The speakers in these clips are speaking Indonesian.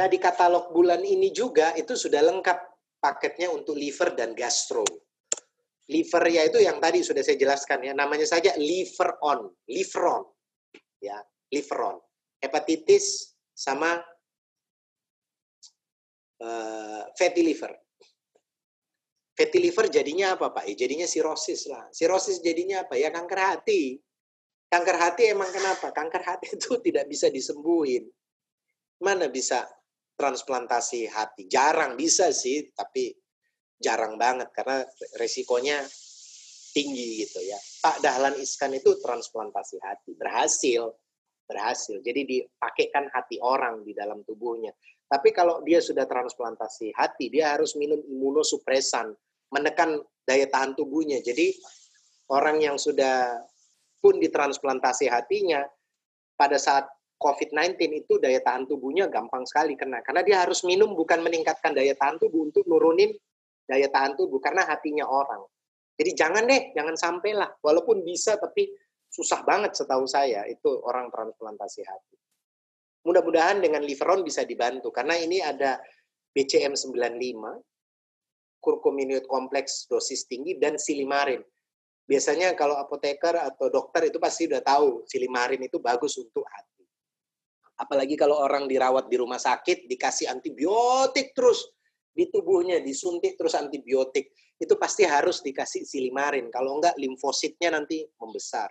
Nah, di katalog bulan ini juga itu sudah lengkap paketnya untuk liver dan gastro. Liver ya itu yang tadi sudah saya jelaskan ya, namanya saja liver on, liveron. Ya, liveron. Hepatitis sama uh, fatty liver. Fatty liver jadinya apa, Pak? Ya, jadinya sirosis lah. Sirosis jadinya apa? Ya kanker hati. Kanker hati emang kenapa? Kanker hati itu tidak bisa disembuhin. Mana bisa transplantasi hati. Jarang bisa sih, tapi jarang banget karena resikonya tinggi gitu ya. Pak Dahlan Iskan itu transplantasi hati, berhasil, berhasil. Jadi dipakaikan hati orang di dalam tubuhnya. Tapi kalau dia sudah transplantasi hati, dia harus minum imunosupresan, menekan daya tahan tubuhnya. Jadi orang yang sudah pun ditransplantasi hatinya, pada saat COVID-19 itu daya tahan tubuhnya gampang sekali kena. Karena dia harus minum bukan meningkatkan daya tahan tubuh untuk nurunin daya tahan tubuh karena hatinya orang. Jadi jangan deh, jangan sampai lah. Walaupun bisa tapi susah banget setahu saya itu orang transplantasi hati. Mudah-mudahan dengan Liveron bisa dibantu karena ini ada BCM 95, kurkuminoid kompleks dosis tinggi dan silimarin. Biasanya kalau apoteker atau dokter itu pasti udah tahu silimarin itu bagus untuk hati Apalagi kalau orang dirawat di rumah sakit, dikasih antibiotik terus di tubuhnya, disuntik terus antibiotik. Itu pasti harus dikasih silimarin. Kalau enggak, limfositnya nanti membesar.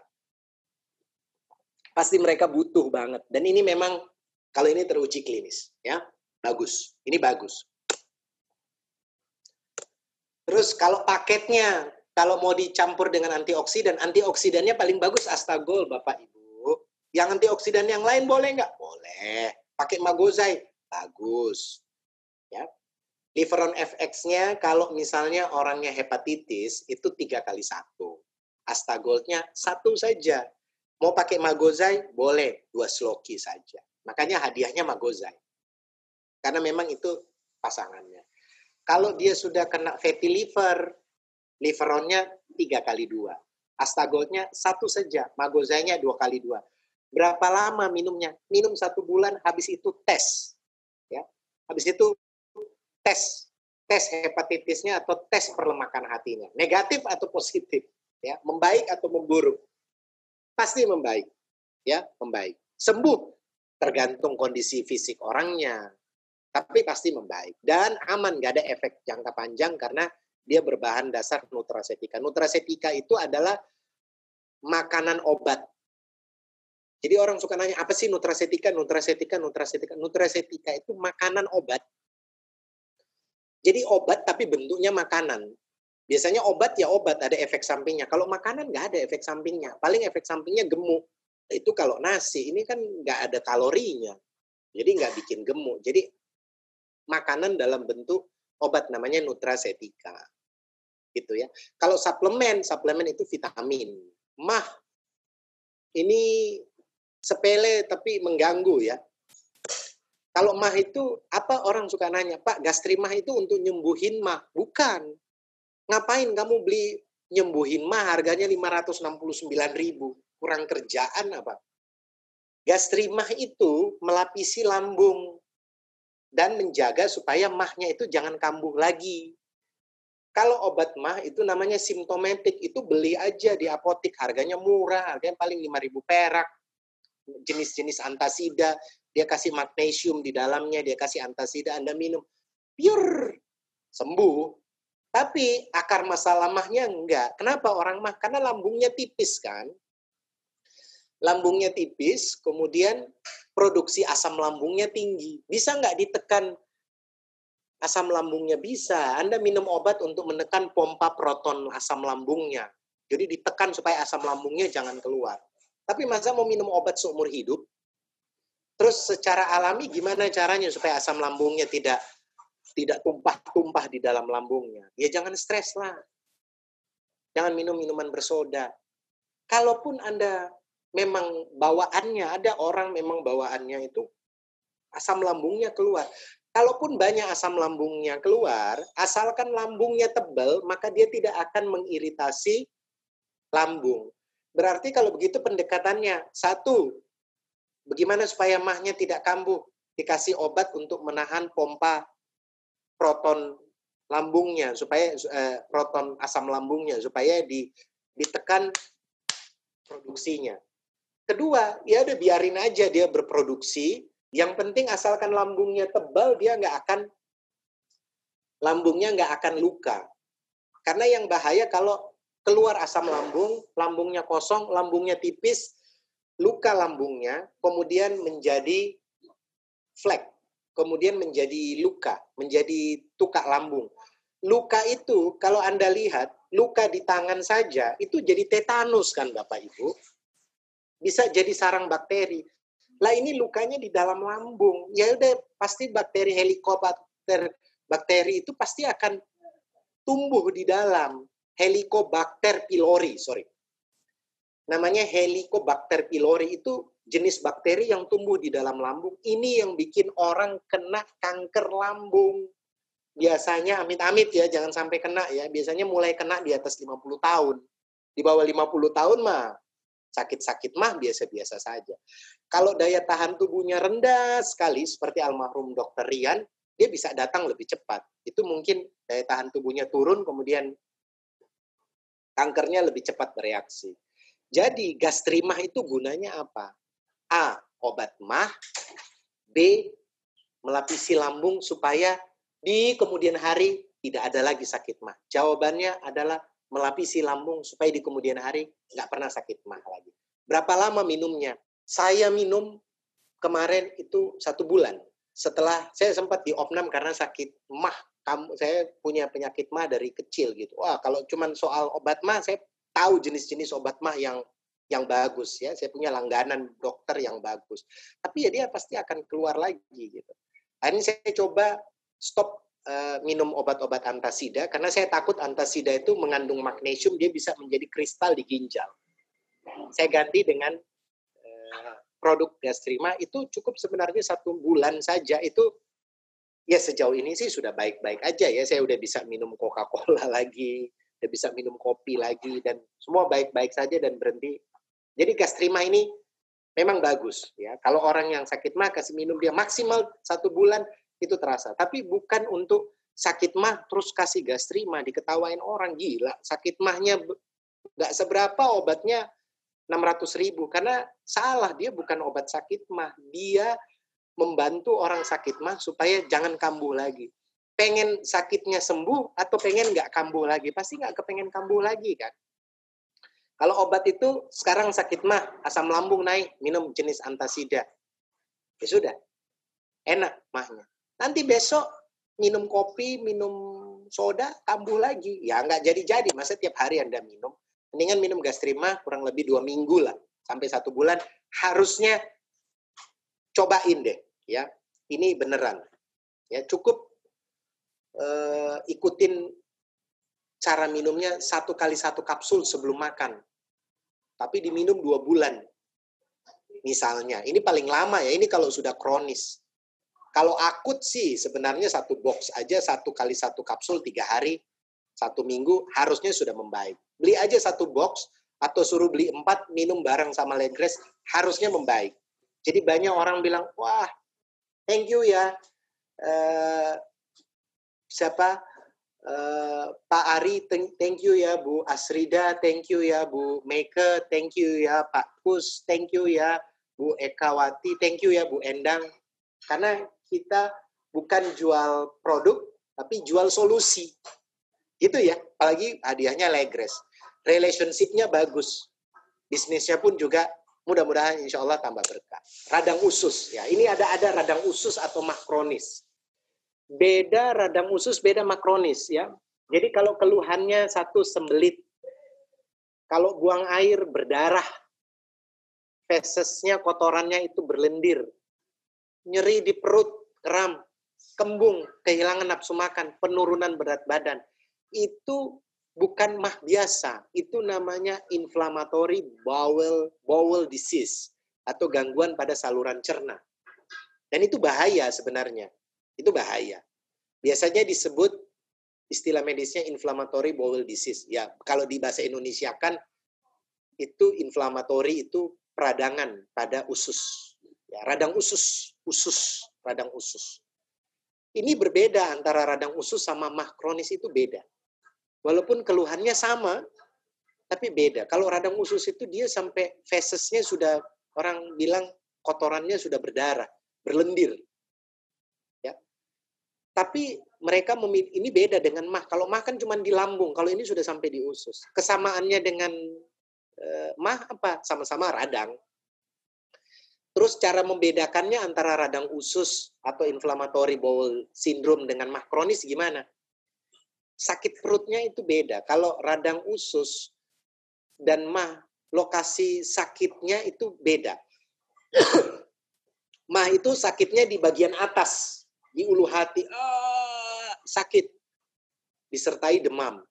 Pasti mereka butuh banget. Dan ini memang, kalau ini teruji klinis. ya Bagus. Ini bagus. Terus kalau paketnya, kalau mau dicampur dengan antioksidan, antioksidannya paling bagus astagol, Bapak Ibu. Yang antioksidan yang lain boleh nggak? Boleh. Pakai magozai? Bagus. Ya. Liveron FX-nya kalau misalnya orangnya hepatitis itu tiga kali satu. Astagolnya satu saja. Mau pakai magozai? Boleh. Dua sloki saja. Makanya hadiahnya magozai. Karena memang itu pasangannya. Kalau dia sudah kena fatty liver, liveronnya tiga kali dua. Astagolnya satu saja, magozainya dua kali dua. Berapa lama minumnya? Minum satu bulan, habis itu tes. Ya, habis itu tes tes hepatitisnya atau tes perlemakan hatinya. Negatif atau positif, ya, membaik atau memburuk. Pasti membaik, ya, membaik. Sembuh tergantung kondisi fisik orangnya, tapi pasti membaik dan aman, nggak ada efek jangka panjang karena dia berbahan dasar nutrasetika. Nutrasetika itu adalah makanan obat jadi orang suka nanya, apa sih nutrasetika, nutrasetika, nutrasetika? Nutrasetika itu makanan obat. Jadi obat tapi bentuknya makanan. Biasanya obat ya obat, ada efek sampingnya. Kalau makanan nggak ada efek sampingnya. Paling efek sampingnya gemuk. Itu kalau nasi, ini kan nggak ada kalorinya. Jadi nggak bikin gemuk. Jadi makanan dalam bentuk obat namanya nutrasetika. Gitu ya. Kalau suplemen, suplemen itu vitamin. Mah, ini sepele tapi mengganggu ya. Kalau mah itu apa orang suka nanya, Pak, gastrimah itu untuk nyembuhin mah. Bukan. Ngapain kamu beli nyembuhin mah harganya 569 ribu. Kurang kerjaan apa? Gastrimah itu melapisi lambung dan menjaga supaya mahnya itu jangan kambuh lagi. Kalau obat mah itu namanya simptomatik, itu beli aja di apotik, harganya murah, harganya paling 5000 perak jenis-jenis antasida, dia kasih magnesium di dalamnya, dia kasih antasida, Anda minum. Pure, sembuh. Tapi akar masalah mahnya enggak. Kenapa orang mah? Karena lambungnya tipis kan. Lambungnya tipis, kemudian produksi asam lambungnya tinggi. Bisa nggak ditekan asam lambungnya? Bisa. Anda minum obat untuk menekan pompa proton asam lambungnya. Jadi ditekan supaya asam lambungnya jangan keluar. Tapi masa mau minum obat seumur hidup? Terus secara alami gimana caranya supaya asam lambungnya tidak tidak tumpah-tumpah di dalam lambungnya? Ya jangan stres lah. Jangan minum minuman bersoda. Kalaupun Anda memang bawaannya, ada orang memang bawaannya itu asam lambungnya keluar. Kalaupun banyak asam lambungnya keluar, asalkan lambungnya tebal, maka dia tidak akan mengiritasi lambung. Berarti kalau begitu pendekatannya, satu, bagaimana supaya mahnya tidak kambuh? dikasih obat untuk menahan pompa proton lambungnya supaya eh, proton asam lambungnya supaya di, ditekan produksinya. Kedua, ya udah biarin aja dia berproduksi. Yang penting asalkan lambungnya tebal, dia nggak akan lambungnya nggak akan luka. Karena yang bahaya kalau keluar asam lambung, lambungnya kosong, lambungnya tipis, luka lambungnya, kemudian menjadi flek, kemudian menjadi luka, menjadi tukak lambung. Luka itu kalau Anda lihat, luka di tangan saja itu jadi tetanus kan Bapak Ibu bisa jadi sarang bakteri. Lah ini lukanya di dalam lambung. Ya udah pasti bakteri helikobakter bakteri itu pasti akan tumbuh di dalam Helicobacter pylori, sorry. Namanya Helicobacter pylori itu jenis bakteri yang tumbuh di dalam lambung. Ini yang bikin orang kena kanker lambung. Biasanya amit-amit ya, jangan sampai kena ya. Biasanya mulai kena di atas 50 tahun. Di bawah 50 tahun mah sakit-sakit mah biasa-biasa saja. Kalau daya tahan tubuhnya rendah sekali seperti almarhum dokter Rian, dia bisa datang lebih cepat. Itu mungkin daya tahan tubuhnya turun kemudian kankernya lebih cepat bereaksi. Jadi gastrimah itu gunanya apa? A. Obat mah. B. Melapisi lambung supaya di kemudian hari tidak ada lagi sakit mah. Jawabannya adalah melapisi lambung supaya di kemudian hari nggak pernah sakit mah lagi. Berapa lama minumnya? Saya minum kemarin itu satu bulan. Setelah saya sempat di opnam karena sakit mah. Kamu, saya punya penyakit mah dari kecil gitu. Wah kalau cuma soal obat mah, saya tahu jenis-jenis obat mah yang yang bagus ya. Saya punya langganan dokter yang bagus. Tapi ya dia pasti akan keluar lagi gitu. Akhirnya saya coba stop Eh, minum obat-obat antasida karena saya takut antasida itu mengandung magnesium dia bisa menjadi kristal di ginjal. Saya ganti dengan uh, produk Gastrima itu cukup sebenarnya satu bulan saja itu ya sejauh ini sih sudah baik-baik aja ya saya udah bisa minum Coca-Cola lagi, udah bisa minum kopi lagi dan semua baik-baik saja dan berhenti. Jadi Gastrima ini memang bagus ya. Kalau orang yang sakit mah kasih minum dia maksimal satu bulan itu terasa. Tapi bukan untuk sakit mah terus kasih gastrima diketawain orang gila. Sakit mahnya nggak seberapa obatnya 600 ribu karena salah dia bukan obat sakit mah dia membantu orang sakit mah supaya jangan kambuh lagi pengen sakitnya sembuh atau pengen nggak kambuh lagi pasti nggak kepengen kambuh lagi kan kalau obat itu sekarang sakit mah asam lambung naik minum jenis antasida ya sudah enak mahnya Nanti besok minum kopi, minum soda, kambuh lagi. Ya nggak jadi-jadi. Masa tiap hari Anda minum? Mendingan minum gastrima kurang lebih dua minggu lah. Sampai satu bulan. Harusnya cobain deh. Ya Ini beneran. Ya Cukup uh, ikutin cara minumnya satu kali satu kapsul sebelum makan. Tapi diminum dua bulan. Misalnya. Ini paling lama ya. Ini kalau sudah kronis kalau akut sih sebenarnya satu box aja satu kali satu kapsul tiga hari, satu minggu harusnya sudah membaik. Beli aja satu box atau suruh beli empat minum bareng sama Legres harusnya membaik. Jadi banyak orang bilang, wah thank you ya uh, siapa uh, Pak Ari, thank you ya Bu Asrida, thank you ya Bu Meke, thank you ya Pak Pus, thank you ya Bu Ekawati, thank you ya Bu Endang. Karena kita bukan jual produk, tapi jual solusi. Gitu ya, apalagi hadiahnya Legres. Relationship-nya bagus. Bisnisnya pun juga mudah-mudahan insya Allah tambah berkah. Radang usus, ya ini ada ada radang usus atau makronis. Beda radang usus, beda makronis ya. Jadi kalau keluhannya satu sembelit, kalau buang air berdarah, fesesnya kotorannya itu berlendir, nyeri di perut, kram, kembung, kehilangan nafsu makan, penurunan berat badan. Itu bukan mah biasa, itu namanya inflammatory bowel bowel disease atau gangguan pada saluran cerna. Dan itu bahaya sebenarnya. Itu bahaya. Biasanya disebut istilah medisnya inflammatory bowel disease. Ya, kalau di bahasa Indonesia kan itu inflammatory itu peradangan pada usus. Ya, radang usus, usus radang usus. Ini berbeda antara radang usus sama mah kronis itu beda. Walaupun keluhannya sama, tapi beda. Kalau radang usus itu dia sampai fesesnya sudah orang bilang kotorannya sudah berdarah, berlendir. Ya. Tapi mereka memilih ini beda dengan mah. Kalau mah kan cuma di lambung, kalau ini sudah sampai di usus. Kesamaannya dengan eh, mah apa? Sama-sama radang. Terus cara membedakannya antara radang usus atau inflammatory bowel syndrome dengan mah kronis gimana? Sakit perutnya itu beda. Kalau radang usus dan mah lokasi sakitnya itu beda. mah itu sakitnya di bagian atas, di ulu hati, ah, sakit, disertai demam.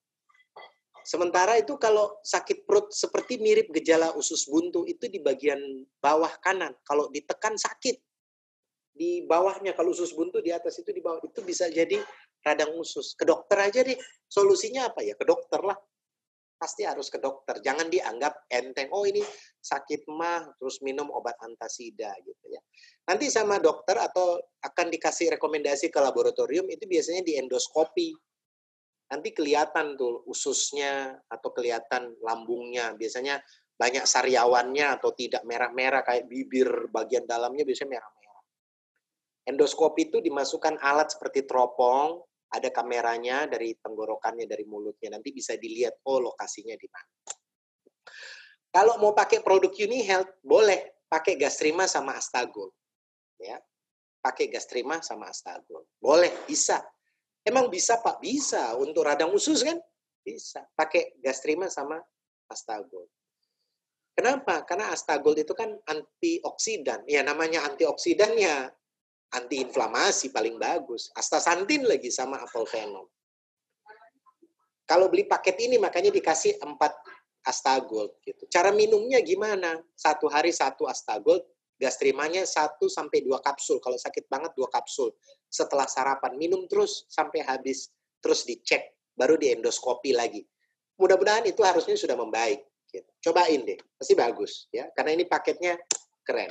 Sementara itu kalau sakit perut seperti mirip gejala usus buntu itu di bagian bawah kanan. Kalau ditekan sakit. Di bawahnya kalau usus buntu di atas itu di bawah itu bisa jadi radang usus. Ke dokter aja deh. Solusinya apa ya? Ke dokter lah. Pasti harus ke dokter. Jangan dianggap enteng. Oh ini sakit mah terus minum obat antasida gitu ya. Nanti sama dokter atau akan dikasih rekomendasi ke laboratorium itu biasanya di endoskopi nanti kelihatan tuh ususnya atau kelihatan lambungnya. Biasanya banyak sariawannya atau tidak merah-merah kayak bibir bagian dalamnya biasanya merah-merah. Endoskopi itu dimasukkan alat seperti teropong, ada kameranya dari tenggorokannya, dari mulutnya. Nanti bisa dilihat, oh lokasinya di mana. Kalau mau pakai produk Uni Health, boleh pakai Gastrima sama Astagol. Ya, pakai Gastrima sama Astagol. Boleh, bisa Emang bisa Pak? Bisa. Untuk radang usus kan? Bisa. Pakai gastrima sama astagol. Kenapa? Karena astagol itu kan antioksidan. Ya namanya antioksidannya antiinflamasi paling bagus. Astaxanthin lagi sama apelfenom. Kalau beli paket ini makanya dikasih 4 astagol gitu. Cara minumnya gimana? Satu hari satu astagol, gastrimanya 1 sampai 2 kapsul. Kalau sakit banget 2 kapsul. Setelah sarapan minum terus sampai habis, terus dicek, baru di endoskopi lagi. Mudah-mudahan itu harusnya sudah membaik. Gitu. Cobain deh, pasti bagus ya. Karena ini paketnya keren.